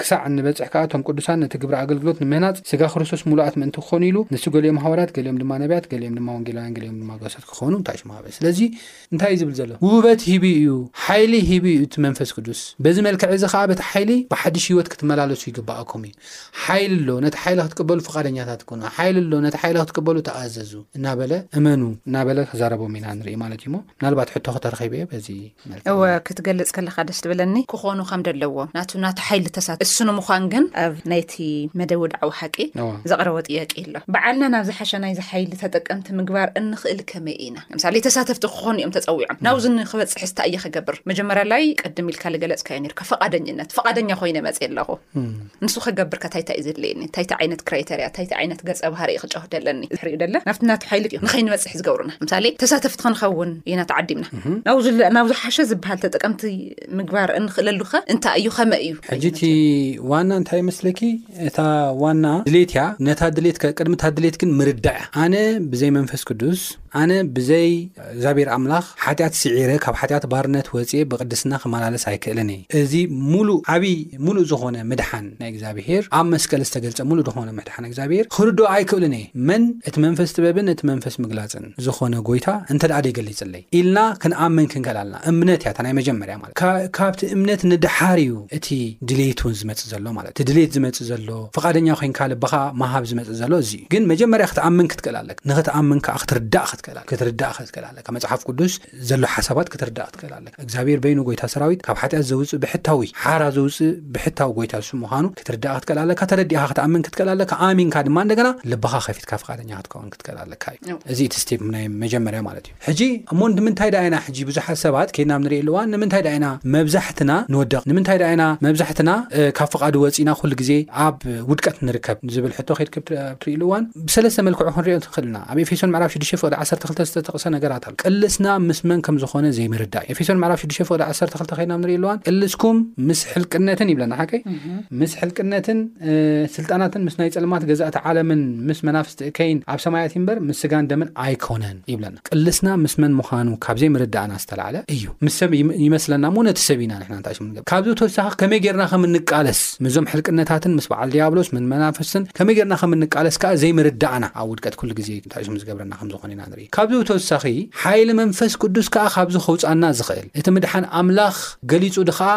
ክሳዕ እንበጽሕ ከኣ እቶም ቅዱሳን ነቲ ግብሪ ኣገልግሎት ንምህናጽ ሥጋ ክርስቶስ ምሉኣት ምእንቲ ክኾኑ ኢሉ ንሱ ገሊኦም ሓዋርያት ገሊኦም ድማ ነቢያት ገሊኦም ድማ ወንጌላውያን ገሊኦም ድማ ጓሶት ክኾኑ እንታይ ሽሙ ሃበ ስለዚ እንታይ እዩ ዝብል ዘሎ ውህበት ሂቡ እዩ ሓይሊ ሂቡ እዩ እቲ መንፈስ ቅዱስ በዚ መልክዕ እዚ ከኣ በቲ ሓይሊ ብሓድሽ ሕይወት ክትመላለሱ ይግብኣኩም እዩ ሓይሊ ኣሎ ነቲ ሓይሊ ክትቅበሉ ፍቓደኛታት ኩኑ ሓይሊ ኣሎ ነቲ ሓይሊ ክትቅበሉ ተኣዘዙ እናበለ እመኑ እናበለ ክዛረቦም ኢና ንርኢ ማለት እዩሞ ምናልባት ሕቶ ከተረኺበ እየ በዚ እወ ክትገልጽ ከለኻ ደስ ድብለኒ ክኾኑ ከም ደለዎም ናቱ ናቱ ሓይሊ ተሳት እሱ ንምዃን ግን ኣብ ናይቲ መደብ ወድዓዊ ሓቂ ዘቕረቦ ጥያቄ ኣሎ በዓልና ናብ ዝሓሸ ናይ ዝሓይሊ ተጠቀምቲ ምግባር እንኽእል ከመይ ኢና ለምሳሌ ተሳተፍቲ ክኾኑ እዮም ተጸዊዖም ናብዚ ንክበጽሕስ ታይ እየ ክገብር መጀመርያ ላይ ቅድም ኢልካ ልገለጽካዮ ኔርካ ፈቓደኝነት ፈቓደኛ ኮይነ መጽየ ኣለኹ ንሱ ከገብር ከታይ ታይ እዩ ዘድለየኒ እንታይታ ዓይነት ክራይተርያ እንታይታ ዓይነት ገፀ ባህር ዩ ክጫወት ደለኒ ዝሕሪኡ ደለ ናብቲ ናቱ ሓይልት እዩ ንኸይንበፅሕ ዝገብሩና ምሳሌ ተሳተፍቲ ክንኸውን ኢና ተዓዲምና ናብ ዝሓሸ ዝበሃል ተጠቀምቲ ምግባር እንኽእለሉኸ እንታይ እዩ ከመ እዩ ሕጂ እቲ ዋና እንታይ መስለኪ እታ ዋና ድሌት እያ ነታ ድሌት ቅድሚታ ድሌት ግን ምርዳዕ ኣነ ብዘይ መንፈስ ቅዱስ ኣነ ብዘይ እግዚኣብሔር ኣምላኽ ሓጢኣት ስዒረ ካብ ሓጢኣት ባርነት ወጽየ ብቅድስና ክመላለስ ኣይክእልን እየ። እዚ ሙሉእ ዓብይ ሙሉእ ዝኾነ ምድሓን ናይ እግዚኣብሔር ኣብ መስቀል ዝተገልጸ ሙሉእ ዝኾነ ምድሓን እግዚኣብሔር ኽርድኦ ኣይክእልን እየ መን እቲ መንፈስ ጥበብን እቲ መንፈስ ምግላጽን ዝኾነ ጎይታ እንተድኣ ደይገሊጽለይ ኢልና ክንኣምን ክንክእል ኣለና እምነት እያ እታ ናይ መጀመርያ ማለት ካብቲ እምነት ንድሓር እዩ እቲ ድሌት እውን ዝመጽእ ዘሎ ማለት እቲ ድሌት ዝመጽእ ዘሎ ፍቃደኛ ኮይንካ ልብኻ ምሃብ ዝመጽእ ዘሎ እዚ እዩ ግን መጀመርያ ክትኣምን ክትክእል ኣለካ ንኽትኣምን ከዓ ክትርዳእ ትኽእል ኣለካ ክትርዳእ ከ ትክእል ኣለካ መጽሓፍ ቅዱስ ዘሎ ሓሳባት ክትርዳእ ክትክእል ኣለካ እግዚኣብሔር በይኑ ጎይታ ሰራዊት ካብ ሓጢኣት ዘውፅእ ብሕታዊ ሓራ ዘውፅእ ብሕታዊ ጎይታ ንሱ ምዃኑ ክትርዳእ ክትክእል ኣለካ ተረዲእኻ ክትኣምን ክትክእል ኣለካ ኣሚንካ ድማ እንደገና ልብኻ ከፊትካ ፍቃደኛ ክትከውን ክትክእል ኣለካ እዩ እው። እዚ እቲ ስቴፕ ናይ መጀመርያ ማለት እዩ ሕጂ እሞ ንምንታይ ዳኣ ኢና ሕጂ ብዙሓት ሰባት ከይድና ኣብ ንሪእየሉ እዋን ንምንታይ ዳኣ ኢና መብዛሕትና ንወደቕ ንምንታይ ዳኣ ኢና መብዛሕትና እ፣ ካብ ፍቃዱ ወፂና ኩሉ ግዜ ኣብ ውድቀት ንርከብ ዝብል ሕቶ ከይድ ክትሪእሉ እዋን ብሰለስተ መልክዑ ክንሪኦ ንኽእል ኢና። ኣብ ኤፌሶን ምዕራፍ ሽዱሽተ ፍቕዲ ዓሰርተ ክልተ ዝተጠቕሰ ነገራት ኣሎ። ቅልስና ምስ መን ከም ዝኾነ ዘይምርዳእ እዩ። ኤፌሶን ምዕራፍ ሽዱሽተ ፍቕዲ ዓሰርተ ክልተ ከይድና ኣብ ንርእየሉ እዋን ቅልስኩም ምስ ሕልቅነትን ይብለና ሓቀይ ምስ ሕልቅነትን ስልጣናትን ምስ ናይ ጸልማት ገዛእቲ ዓለምን ምስ መናፍስቲ እከይን ኣብ ሰማያት እዩ እምበር ምስ ስጋን ደምን ኣይኮነን ይብለና። ቅልስና ምስ መን ምዃኑ ካብ ዘይምርዳእና ዝተላዕለ እዩ። ምስ ሰብ ይመስለና እሞ ነቲ ሰብ ኢና ንሕና እንታይ ስሙ ንገብር። ካብዚ ብተወሳኺ ከመይ ጌርና ከም እንቃለስ ምስዞም ሕልቅነታትን ምስ በዓል ድያብሎስ ምን መናፍስትን ከመይ ጌርና ከም እንቃለስ ከኣ ዘይምርዳእና ኣብ ውድቀት ኩሉ ግዜ እንታይ ስሙ ዝገብረና ከም ዝኾነ ኢና ንርኢ። ካብዚ ብተወሳኺ ሓይሊ መንፈስ ቅዱስ ከኣ ካብዚ ከውጽኣና ዝኽእል እቲ ምድሓን ኣምላኽ ገሊጹ ድኸኣ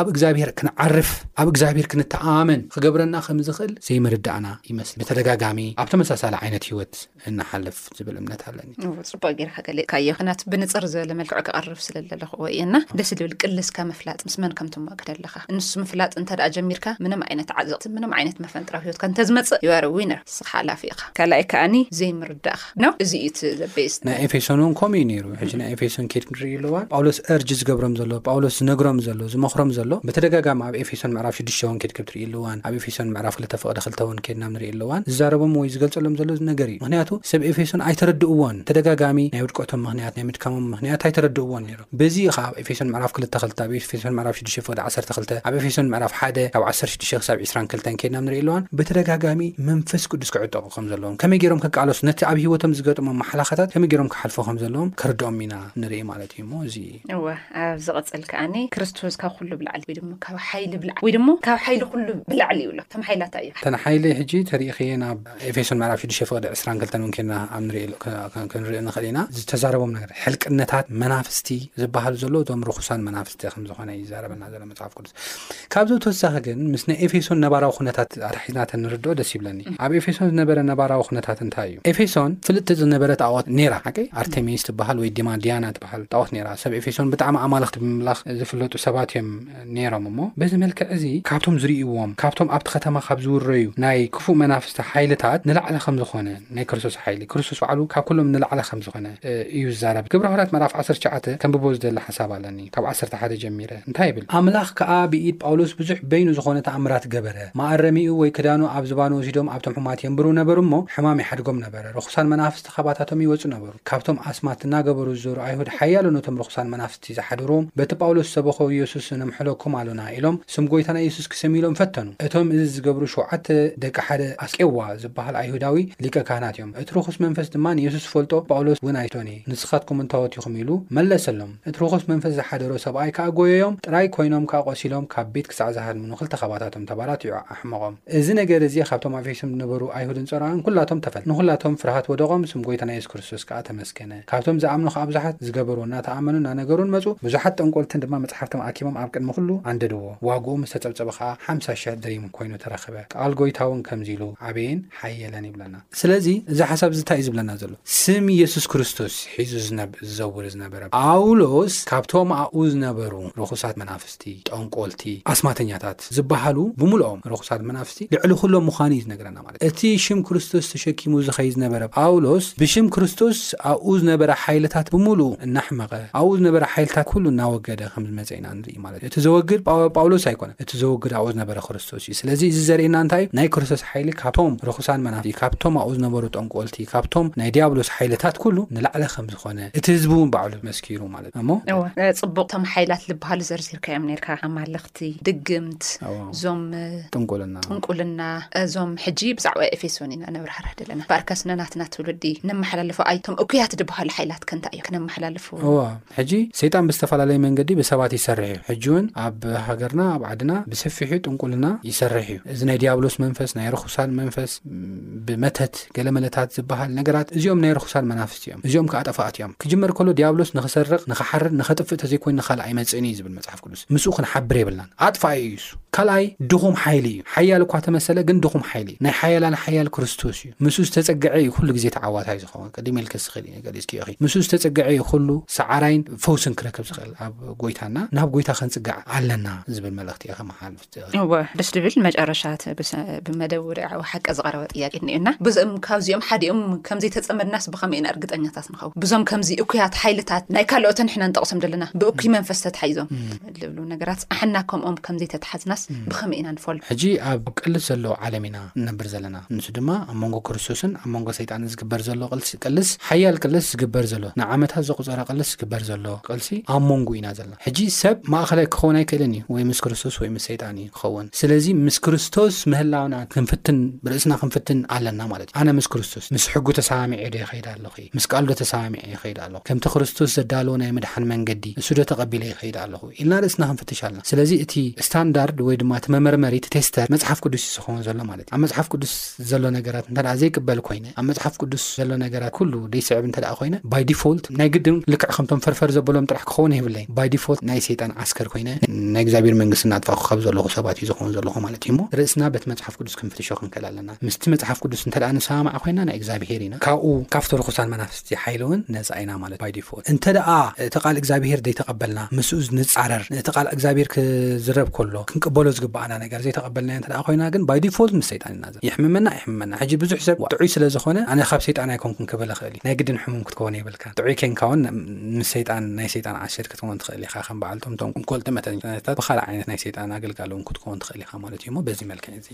ኣብ እግዚኣብሔር ክንዓርፍ ኣብ እግዚኣብሔር ክንተኣማመን ክገብረና ከም ዝኽእል ዘይምርዳእና ይመስል። ብተደጋጋሚ ኣብ ተመሳሳሊ ዓይነት ሕይወት እንሓልፍ ዝብል እምነት ኣለኒ ፅቡቅ ጌርካ ገሊእካዮ ክነት ብንፅር ዝበለ መልክዑ ክቐርብ ስለ ዘለኹዎ እዩ እና ደስ ዝብል ቅልስካ ምፍላጥ ምስ መን ከም ትሟግድ ኣለኻ ንሱ ምፍላጥ እንተ ጀሚርካ ምንም ዓይነት ዓዘቕቲ ምንም ዓይነት መፈንጥራዊ ሂወትካ እንተዝመፅእ ዩኣር ዊነር ንስኻ ሓላፊ ኢኻ ካልኣይ ከዓኒ ዘይምርዳእኻ ኖ እዚ እዩ እቲ ዘቤስ ናይ ኤፌሶን እውን ከምኡ እዩ ነይሩ ሕጂ ናይ ኤፌሶን ኬድ ንርኢ ኣለዋ ጳውሎስ እርጅ ዝገብሮም ዘሎ ጳውሎስ ዝነግሮም ዘሎ ዝመኽሮም ዘሎ ብተደጋጋሚ ኣብ ኤፌሶን ምዕራፍ ሽዱሽተ ወንኬድ ክብ ንርኢ ኣለዋን ኣብ ኤፌሶን ምዕራፍ ክልተ ፍቅዲ ክልተ ውን ኬድናም ንርኢ ኣለዋን ዝዛረቦም ወይ ዝገልጸሎም ዘሎ ነገር እዩ ምክንያቱ ሰብ ኤፌሶን ኣይተረድእዎን ተደጋጋሚ ናይ ውድቀቶም ምክንያት ናይ ምድካሞም ምክንያት ኣይተረድእዎን ነይሮም በዚ እዩ ከኣ ኣብ ኤፌሶን ምዕራፍ ክልተ ክልተ ኣብ ኤፌሶን ምዕራፍ ሽዱሽተ ፍቅዲ ዓሰርተ ክልተ ኣብ ኤፌሶን ምዕራፍ ሓደ ካብ ዓሰርተ ሽዱሽተ ክሳብ ዕስራን ክልተን ኬድናም ንርኢ ኣለዋን ብተደጋጋሚ መንፈስ ቅዱስ ክዕጠቁ ከም ዘለዎም ከመይ ጌሮም ክቃለሱ ነቲ ኣብ ሂወቶም ዝገጥሞም ማሕላካታት ከመይ ጌሮም ክሓልፎ ከም ዘለዎም ከርድኦም ኢና ንርኢ ማለት እዩ እሞ እዚ እወ ኣብ ዝቕፅል ከዓኒ ክርስቶስ ካብ ኩሉ ብላዕሊ ወይ ድማ ካብ ሓይሊ ብላዕሊ ወይ ድማ ካብ ሓይሊ ኩሉ ብላዕሊ ይብሎ እቶም ሓይላት ኣዩ እተን ሓይሊ ሕጂ ተሪእኽየን ኣብ ኤፌሶን ምዕራፍ ሽዱሽተ ፍቕዲ ዕስራን ክልተን እውን ኬድና ኣብ ንሪኤሉ ከ- ከ- ክንርኢ ንኽእል ኢና ዝተዛረቦም ነገር ሕልቅነታት መናፍስቲ ዝበሃሉ ዘለዉ እዞም ርኹሳን መናፍስቲ ከም ዝኾነ እዩ ይዛረበና ዘሎ መጽሓፍ ቅዱስ ካብዚ ተወሳኺ ግን ምስ ናይ ኤፌሶን ነባራዊ ኩነታት ኣታሒዝና ተንርድኦ ደስ ይብለኒ ኣብ ኤፌሶን ዝነበረ ነባራዊ ኩነታት እንታይ እዩ ኤፌሶን ፍልጥቲ ዝነበረ ጣዖት ነራ ሓቂ ኣርቴሚስ ትበሃል ወይ ዲማ ዲያና ትበሃል ጣዖት ነራ ሰብ ኤፌሶን ብጣዕሚ ኣማለኽቲ ብምምላኽ ዝፍለጡ ሰባት እዮም ነይሮም እሞ በዚ መልክዕ እዚ ካብቶም ዝርእዎም ካብቶም ኣብቲ ከተማ ካብ ዝውረዩ ናይ ክፉእ መናፍስቲ ሓይልታት ንላዕሊ ከም ዝኾነ ናይ ክርስቶስ ሓይሊ ክርስቶስ ባዕሉ ካብ ኩሎም ንላዕሊ ከም ዝኾነ እዩ ዝዛረብ ግብረ ሃዋርያት ምዕራፍ 19 ከንብቦ ዝደሊ ሓሳብ ኣለኒ ካብ ዓሰርተ ሓደ ጀሚረ እንታይ ይብል? ኣምላኽ ከኣ ብኢድ ጳውሎስ ብዙሕ በይኑ ዝኾነ ተኣምራት ገበረ። መኣረሚኡ ወይ ክዳኑ ኣብ ዝባኑ ወሲዶም ኣብቶም ሕሙማት የንብሩ ነበሩ እሞ ሕማም ይሓድጎም ነበረ። ርኹሳን መናፍስቲ ካባታቶም ይወጹ ነበሩ። ካብቶም ኣስማት እናገበሩ ዝዞሩ ኣይሁድ ሓያሎ ነቶም ርኹሳን መናፍስቲ ዝሓደሩዎም በቲ ጳውሎስ ዝሰበኾ ኢየሱስ እነምሕለኩም ኣሎና ኢሎም ስም ጐይታና ኢየሱስ ክሰምዩሎም ፈተኑ። እቶም እዚ ዝገብሩ ሸውዓተ ደቂ ሓደ ኣስቄዋ ዝበሃል ኣይሁዳዊ ሊቀ ካህናት እዮም። እቲ ርኹስ መንፈስ ድማ ንኢየሱስ ዝፈልጦ ጳውሎስ እውን ኣይቶን እየ ንስኻትኩም እንታዎት ኢኹም ኢሉ መለሰሎም። እቲ ርኹስ መንፈስ ዝሓደሮ ሰብኣይ ከኣ ጎዮዮም፣ ጥራይ ኮይኖም ከኣ ቆሲሎም ካብ ቤት ክሳዕ ዝሃድሙ ንኽልተ ከባታቶም ተባላቲዑ ኣሕመቖም። እዚ ነገር እዚ ካብቶም ኣብ ኤፌሶን ዝነበሩ ኣይሁድን ጾርኣን ኩላቶም ተፈልጠ። ንኹላቶም ፍርሃት ወደቖም፣ ስም ጎይታና የሱስ ክርስቶስ ከኣ ተመስገነ። ካብቶም ዝኣምኑ ከኣ ብዙሓት ዝገበርዎ እናተኣመኑን እናነገሩን መጹ፣ ብዙሓት ጠንቆልትን ድማ መጽሓፍቶም ኣኪቦም ኣብ ቅድሚ ኩሉ ኣንደድዎ፣ ዋግኡ ምስ ተጸብጸበ ከኣ ሓምሳ ሽሕ ድሪም ኮይኑ ተረኽበ፣ ቃል ጎይታውን ከምዚ ኢሉ ዓበየን ሓየለን ይብለና። ስለዚ እዚ ሓሳብ እዚ እንታይ እዩ ዝብለና ዘሎ? ስም የሱስ ክርስቶስ ሒዙ ዝዘውር ዝነበረ ጳውሎስ ካብቶም ኣብኡ ዝነበሩ ርኹሳት መናፍስቲ፣ ጠንቆልቲ፣ ኣስማተኛታት ዝበሃሉ ብምሉኦም ርኹሳት መናፍስቲ ልዕሊ ኩሎም ምዃኑ እዩ ዝነግረና ማለት እዩ። እቲ ሽም ክርስቶስ ተሸኪሙ ዝኸይድ ዝነበረ ጳውሎስ ብሽም ክርስቶስ ኣብኡ ዝነበረ ሓይልታት ብምሉኡ እናሕመቐ ኣብኡ ዝነበረ ሓይልታት ኩሉ እናወገደ ከም ዝመጸ ኢና ንርኢ። እዩ ማለት እዩ እቲ ዘወግድ ጳውሎስ ኣይኮነን እቲ ዘወግድ ኣብኡ ዝነበረ ክርስቶስ እዩ ስለዚ እዚ ዘርእየና እንታይ እዩ ናይ ክርስቶስ ሓይሊ ካብቶም ርኹሳን መናፍቲ ካብቶም ኣብኡ ዝነበሩ ጠንቆልቲ ካብቶም ናይ ዲያብሎስ ሓይልታት ኩሉ ንላዕለ ከም ዝኾነ እቲ ህዝቢ እውን ባዕሉ መስኪሩ ማለት እሞ እወ እ፣ ጽቡቕ እቶም ሓይላት ዝበሃሉ ዘርዚርካዮም ነርካ ኣማልኽቲ ድግምት እወ። እዞም እ፣ ጥንቁልና ጥንቁልና እዞም ሕጂ ብዛዕባ ኤፌሶን ኢና ነብራህርህ ዘለና ባርከስ ነናትና ትውልዲ ነመሓላልፎ ኣይ እቶም እኩያት ዝበሃሉ ሓይላት ከ እንታይ እዮም ክነመሓላልፉ እወ ሕጂ ሰይጣን ብዝተፈላለየ መንገዲ ብሰባት ይሰርሕ እዩ ሕጂ ውን ኣብ ሃገርና ኣብ ዓድና ብሰፊሑ ጥንቁልና ይሰርሕ እዩ እዚ ናይ ድያብሎስ መንፈስ ናይ ርኹሳን መንፈስ ብመተት ገለመለታት ዝብሃል ነገራት እዚኦም ናይ ርኹሳን መናፍስቲ እዮም እዚኦም ክኣ ጠፋኣት እዮም ክጅመር ከሎ ድያብሎስ ንኽሰርቕ ንኽሓርድ ንኸጥፍእ ተዘይኮይኑ ንኻልእ ኣይመጽእን እዩ ዝብል መጽሓፍ ቅዱስ ምስኡ ክንሓብር የብልናን ኣጥፋኢ እዩ እሱ ካልኣይ ድኹም ሓይሊ እዩ ሓያል እኳ ተመሰለ ግን ድኹም ሓይሊ እዩ ናይ ሓያላን ሓያል ክርስቶስ እዩ ምስኡ ዝተጸግዐ እዩ ኩሉ ግዜ ተዓዋታይ ዝኸውን ቅድም ኢልኪ ስኺል ገሊጽኪዮ ኢኺ ምስኡ ዝተጸገዐ እዩ ኩሉ ሰዓራይን ፈውስን ክረክብ ዝኽእል ኣብ ጎይታና ናብ ጎይታ ከንጽጋዕ ኣለና ዝብል መልእኽቲ እየ ከመሓልፍ ዝኽእል እወ ደስ ድብል መጨረሻት ብመደብ ወድዓዊ ሓቂ ዝቐረበ ጥያቄ እኒኦና ብዞም ካብዚኦም ሓዲኦም ከምዘይተጸመድናስ ብኸመይ ኢና እርግጠኛታት ንኸው ብዞም ከምዚ እኩያት ሓይልታት ናይ ካልኦት ንሕና ንጠቕሶም ዘለና ብእኩይ መንፈስ ተታሒዞም ልብሉ ነገራት ኣሕና ከምኦም ከም ዘይተታሓዝናስ ብኸመይ ኢና ንፈልጦ? ሕጂ ኣብ ቅልስ ዘለዎ ዓለም ኢና ንነብር ዘለና። ንሱ ድማ ኣብ መንጎ ክርስቶስን ኣብ መንጎ ሰይጣንን ዝግበር ዘሎ ቅልሲ ቅልስ ሓያል ቅልስ ዝግበር ዘሎ ንዓመታት ዘቑጸረ ቅልስ ዝግበር ዘሎ ቅልሲ ኣብ መንጉ ኢና ዘለና። ሕጂ ሰብ ማእከላይ ክኸውን ኣይክእልን እዩ ወይ ምስ ክርስቶስ ወይ ምስ ሰይጣን እዩ ክኸውን። ስለዚ ምስ ክርስቶስ ምህላውና ክንፍትን ብርእስና ክንፍትን ኣለና ማለት እዩ። ኣነ ምስ ክርስቶስ ምስ ሕጉ ተሰማሚዔ ዶ ይኸይድ ኣለኹ? ምስ ቃሉዶ ተሰማሚዐ ይኸይድ ኣለኹ? ከምቲ ክርስቶስ ዘዳለዎ ናይ ምድሓን መንገዲ ንሱዶ ተቐቢለ ይኸይድ ኣለኹ? ኢልና ርእስና ክንፍትሽ ኣለና። ስለዚ እቲ ስታንዳርድ ወይ ድማ እቲ መመርመሪ፣ እቲ ቴስተር፣ መጽሓፍ ቅዱስ እዩ ዝኸውን ዘሎ ማለት እዩ። ኣብ መጽሓፍ ቅዱስ ዘሎ ነገራት እንተድኣ ዘይቅበል ኮይነ፣ ኣብ መጽሓፍ ቅዱስ ዘሎ ነገራት ኩሉ ዘይስዕብ እንተድኣ ኮይነ፣ ባይ ዲፎልት ናይ ግድን ልክዕ ከምቶም ፈርፈር ዘበሎም ጥራሕ ክኸውን የብለይን። ባይ ዲፎልት ናይ ሰይጣን ዓስከር ኮይነ፣ ናይ እግዚኣብሔር መንግስቲ እናጥፋእኩ ካብ ዘለኹ ሰባት እዩ ዝኸውን ዘለኹ ማለት እዩ እሞ፣ ርእስና በቲ መጽሓፍ ቅዱስ ክንፍትሾ ክንክእል ኣለና። ምስቲ መጽሓፍ ቅዱስ እንተደኣ ንሰማማዕ ኮይና ናይ እግዚኣብሄር ኢና ካብኡ ካብቲ ርኹሳን መናፍስቲ ሓይሊ እውን ነጻ ኢና ማለት ባይ ዲፎልት እንተደኣ እቲ ቃል እግዚኣብሄር ዘይተቀበልና ምስኡ ንጻረር ነቲ ቃል እግዚኣብሄር ክዝረብ ከሎ ክንቅበሎ ዝግባኣና ነገር ዘይተቀበልናዮ እንተደኣ ኮይና ግን ባይ ዲፎልት ምስ ሰይጣን ኢና ዘለና ይሕምመና ኣይሕምመና ሕጂ ብዙሕ ሰብ ጥዑይ ስለ ዝኾነ ኣነ ካብ ሰይጣን ኣይኮንኩን ክብል ይኽእል እዩ ናይ ግድን ሕሙም ክትከውን የብልካን ጥዑይ ኬንካ እውን ምስ ሰይጣን ናይ ሰይጣን ዓሲር ክትከውን ትኽእል ኢኻ ከም በዓል ቶም ተንኮል ጥመተኛታት ብኻልእ ዓይነት ናይ ሰይጣን ኣገልጋሊ እውን ክትከውን ትኽእል ኢኻ ማለት እዩ እሞ በዚ መልክዕ እዚ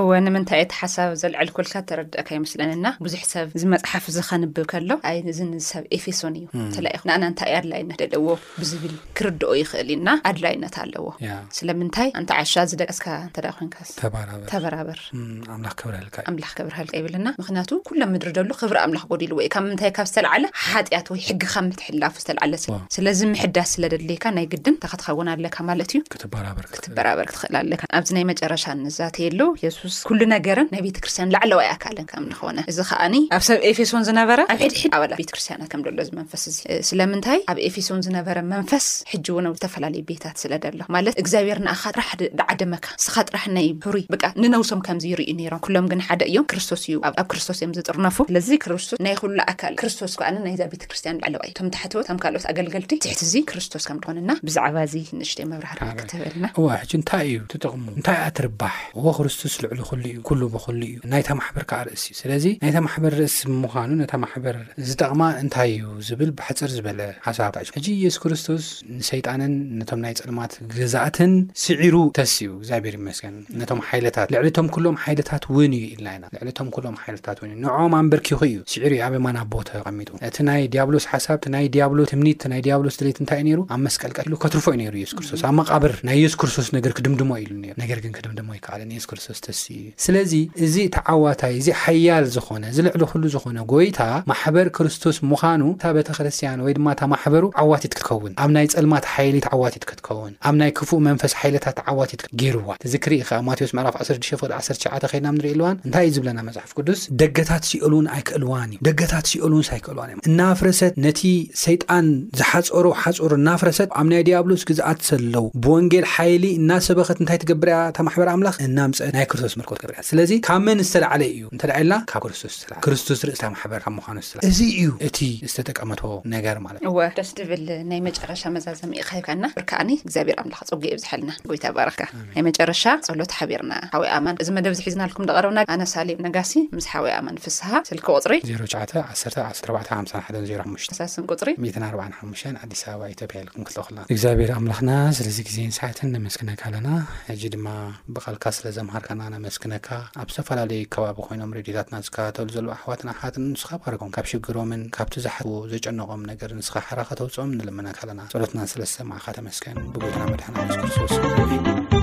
እወ ንምንታይ እቲ ሓሳብ ዘልዐልኩልካ እተረድእካ ይመስለኒ እና ብዙሕ ሰብ እዚ መጽሓፍ እዚ ከንብብ ከሎ ኣይ እዚ ንሰብ ኤፌሶን እዩ ተላኢኹ ንኣና እንታይ እዩ ኣድላይነት ደለዎ ብዝብል ክርድኦ ይኽእል እዩ እና ኣድላይነት ኣለዎ ያ ስለምንታይ ኣንታ ዓሻ ዝደቀስካ እንተ ደኣ ኮንካስ ተባራበር ተበራበር እም፣ ኣምላኽ ክብረልካ እዩ ኣምላኽ ከብርሃልካ ይብልና ምክንያቱ ኩሎም ምድሪ ደሉ ክብሪ ኣምላኽ ጎዲልዎ እዩ ካብ ምንታይ ካብ ዝተለዓለ ሓጢኣት ወይ ሕጊ ካብ ምትሕልላፉ ዝተለዓለ ስለ- ዋው። ስለዚ ምሕዳስ ስለ ደለካ ናይ ግድን እንታይ ክትኸውን ኣለካ ማለት እዩ ክትባራበር ክትበራበር ትኽእል ኣለካ። ኣብዚ ናይ መጨረሻ እንዛተየሉ የሱስ ኩሉ ነገርን ናይ ቤተ ክርስትያን ላዕለዋይ ኣካልን ከም ዝኾነ እዚ ከኣኒ ኣብ ሰብ ኤፌሶን ዝነበረ ኣብ ሕድሕድ ኣባላት ቤተ ክርስትያናት ከም ደሎ እዚ መንፈስ እዚ ስለምንታይ ኣብ ኤፌሶን ዝነበረ መንፈስ ሕጂ እውን ኣብ ዝተፈላለዩ ቤታት ስለ ደሎ ማለት እግዚኣብሔር ንኣኻ ጥራሕ ዳዓደመካ ንስኻ ጥራሕ ናይ ሕሩይ ብቃ ንነውሶም ከምዚ ይርእዩ ነይሮም ኩሎም ግን ሓደ እዮም ክርስቶስ እዩ ኣብ ክርስቶስ እዮም ዝጥርነፉ ስለዚ ክርስቶስ ናይ ኩሉ ኣካል ክርስቶስ ከኣ ናይዛ ቤተ ክርስትያን ላዕለዋይ እቶም ታሕተዎት ከም ካልኦት ኣገልገልቲ ትሕቲ እዚ ክርስቶስ ከም ድኾንና ብዛዕባ እዚ ንእሽተይ መብራህርሂ ክትህበልና። እወ ሕጂ እንታይ እዩ እቲ ጥቕሙ እንታይ እያ ትርባሕ? እወ ክርስቶስ ልዕሊ ኩሉ እዩ ኩሉ ብኹሉ እዩ ናይታ ማሕበር ከኣ ርእሲ እዩ ስለዚ ናይታ ማሕበር ርእሲ ብምዃኑ ነታ ማሕበር ዝጠቕማ እንታይ እዩ ዝብል ብሕጽር ዝበለ ሓሳብ ኣእትዩ ሕጂ ኢየሱስ ክርስቶስ ንሰይጣንን ነቶም ናይ ጸልማት ገዛእትን ስዒሩ ተሲኡ እግዚኣብሔር ይመስገን። ነቶም ሓይልታት፣ ልዕሊ እቶም ኩሎም ሓይልታት ውን እዩ ኢልና ኢና። ልዕሊ እቶም ኩሎም ሓይልታት ውን እዩ። ንዕኦም ኣንበርኪኹ እዩ። ስዒሩ እዩ ኣብ የማን ኣብ ቦትኡ ተቐሚጡ። እቲ ናይ ድያብሎስ ሓሳብ፣ እቲ ናይ ድያብሎስ ትምኒት፣ እቲ ናይ ድያብሎስ ድሌት እንታይ እዩ ነይሩ? ኣብ መስቀል ቀቲሉ ከትርፎ እዩ ነይሩ የሱስ ክርስቶስ። ኣብ መቓብር ናይ የሱስ ክርስቶስ ነገር ክድምድሞ እዩ ኢሉ ነይሩ። ነገር ግን ክድምድሞ ኣይከኣለን። የሱስ ክርስቶስ ተሲኡ እዩ። ስለዚ እዚ ተዓዋታይ፣ እዚ ሓያል ዝኾነ፣ እዚ ልዕሊ ኩሉ ዝኾነ ጎይታ ማሕበር ክርስቶስ ምዃኑ እታ ቤተክርስትያን ወይ ድማ እታ ማሕበሩ ዓዋቲት ክትከውን፣ ኣብ ናይ ጸልማት ሓይሊ ተዓዋቲት ክትከውን፣ ኣብ ናይ ክፉእ መንፈስ ሓይልታት ተዓዋቲት ገይርዋ። ትዝክሪ ኢኺ ኣብ ማቴዎስ ምዕራፍ ዓሰርተ ሽዱሽተ ፍቕዲ ዓሰርተ ትሽዓተ ኬድና ኣብ ንርእየሉ እዋን እንታይ እዩ ዝብለና መጽሓፍ ቅዱስ? ደገታት ሲኦልውን ኣይክእልዋን እዮም። ደገታት ሲኦልውንስ ኣይክእልዋን እዮም። እናፍረሰት ነቲ ሰይጣን ዝሓጸሮ ሓጹር እናፍረሰት ኣብ ናይ ድያብሎስ ግዝኣት ሰለዉ ብወንጌል ሓይሊ እናሰበኸት እንታይ ትገብር እያ እታ ማሕበር ኣምላኽ እናምጸት ናይ ክርስቶስ ምርኮ ትገብር እያ። ስለዚ ካብ መን ዝተላዕለ እዩ እንተ ኢልና ካብ ክርስቶስ ዝተላዕለ። ክርስቶስ ርእሲ እታ ማሕበር ካብ ምዃኑ እዚ እዩ እቲ ዝተጠቀመቶ ነገር ማለት እዩ። እወ ደስ ድብል ናይ መጨረሻ መዛዘሚ ኢካ ሂብካና ብር ከኣኒ እግዚኣብሔር ኣምላክ ጸጉኡ የብዝሐልና ጎይታ ይባርክካ ናይ መጨረሻ ጸሎት ሓቢርና ሓወይ ኣማን እዚ መደብ እዚ ሒዝናልኩም ዝቀረብና ኣነ ሳሌም ነጋሲ ምስ ሓወይ ኣማን ፍስሃ ስልኪ ቁጽሪ ዜሮ ትሽዓተ ዓሰርተ ዓሰርተ ኣርባዕተ ሓምሳን ሓደን ዜሮ ሓሙሽተ ፈሳስን ቁጽሪ ሚእትን ኣርባዓን ሓሙሽተን ኣዲስ ኣበባ ኢትዮጵያ ኢልኩም ክትልእኩልና እግዚኣብሔር ኣምላኽና ስለዚ ግዜን ሰዓትን ነመስግነካ ኣለና ሕጂ ድማ ብቓልካ ስለ ዘምሃርካና ነመስግነካ ኣብ ዝተፈላለዩ ከባቢ ኮይኖም ሬድዮታትና ዝከታተሉ ዘለዉ ኣሕዋትና ኣሓትን ንስኻ ባርኮም ካብ ሽግሮምን ካብቲ ዝሓትዎ ዘጨነቖም ነገር ንስኻ ሓራ ከተውፅኦም ንልምነካ ኣለና ጸሎትና ስለ ዝሰማዕካ ተመስገን ብጎይታና መድሓና የሱስ ክርስቶስ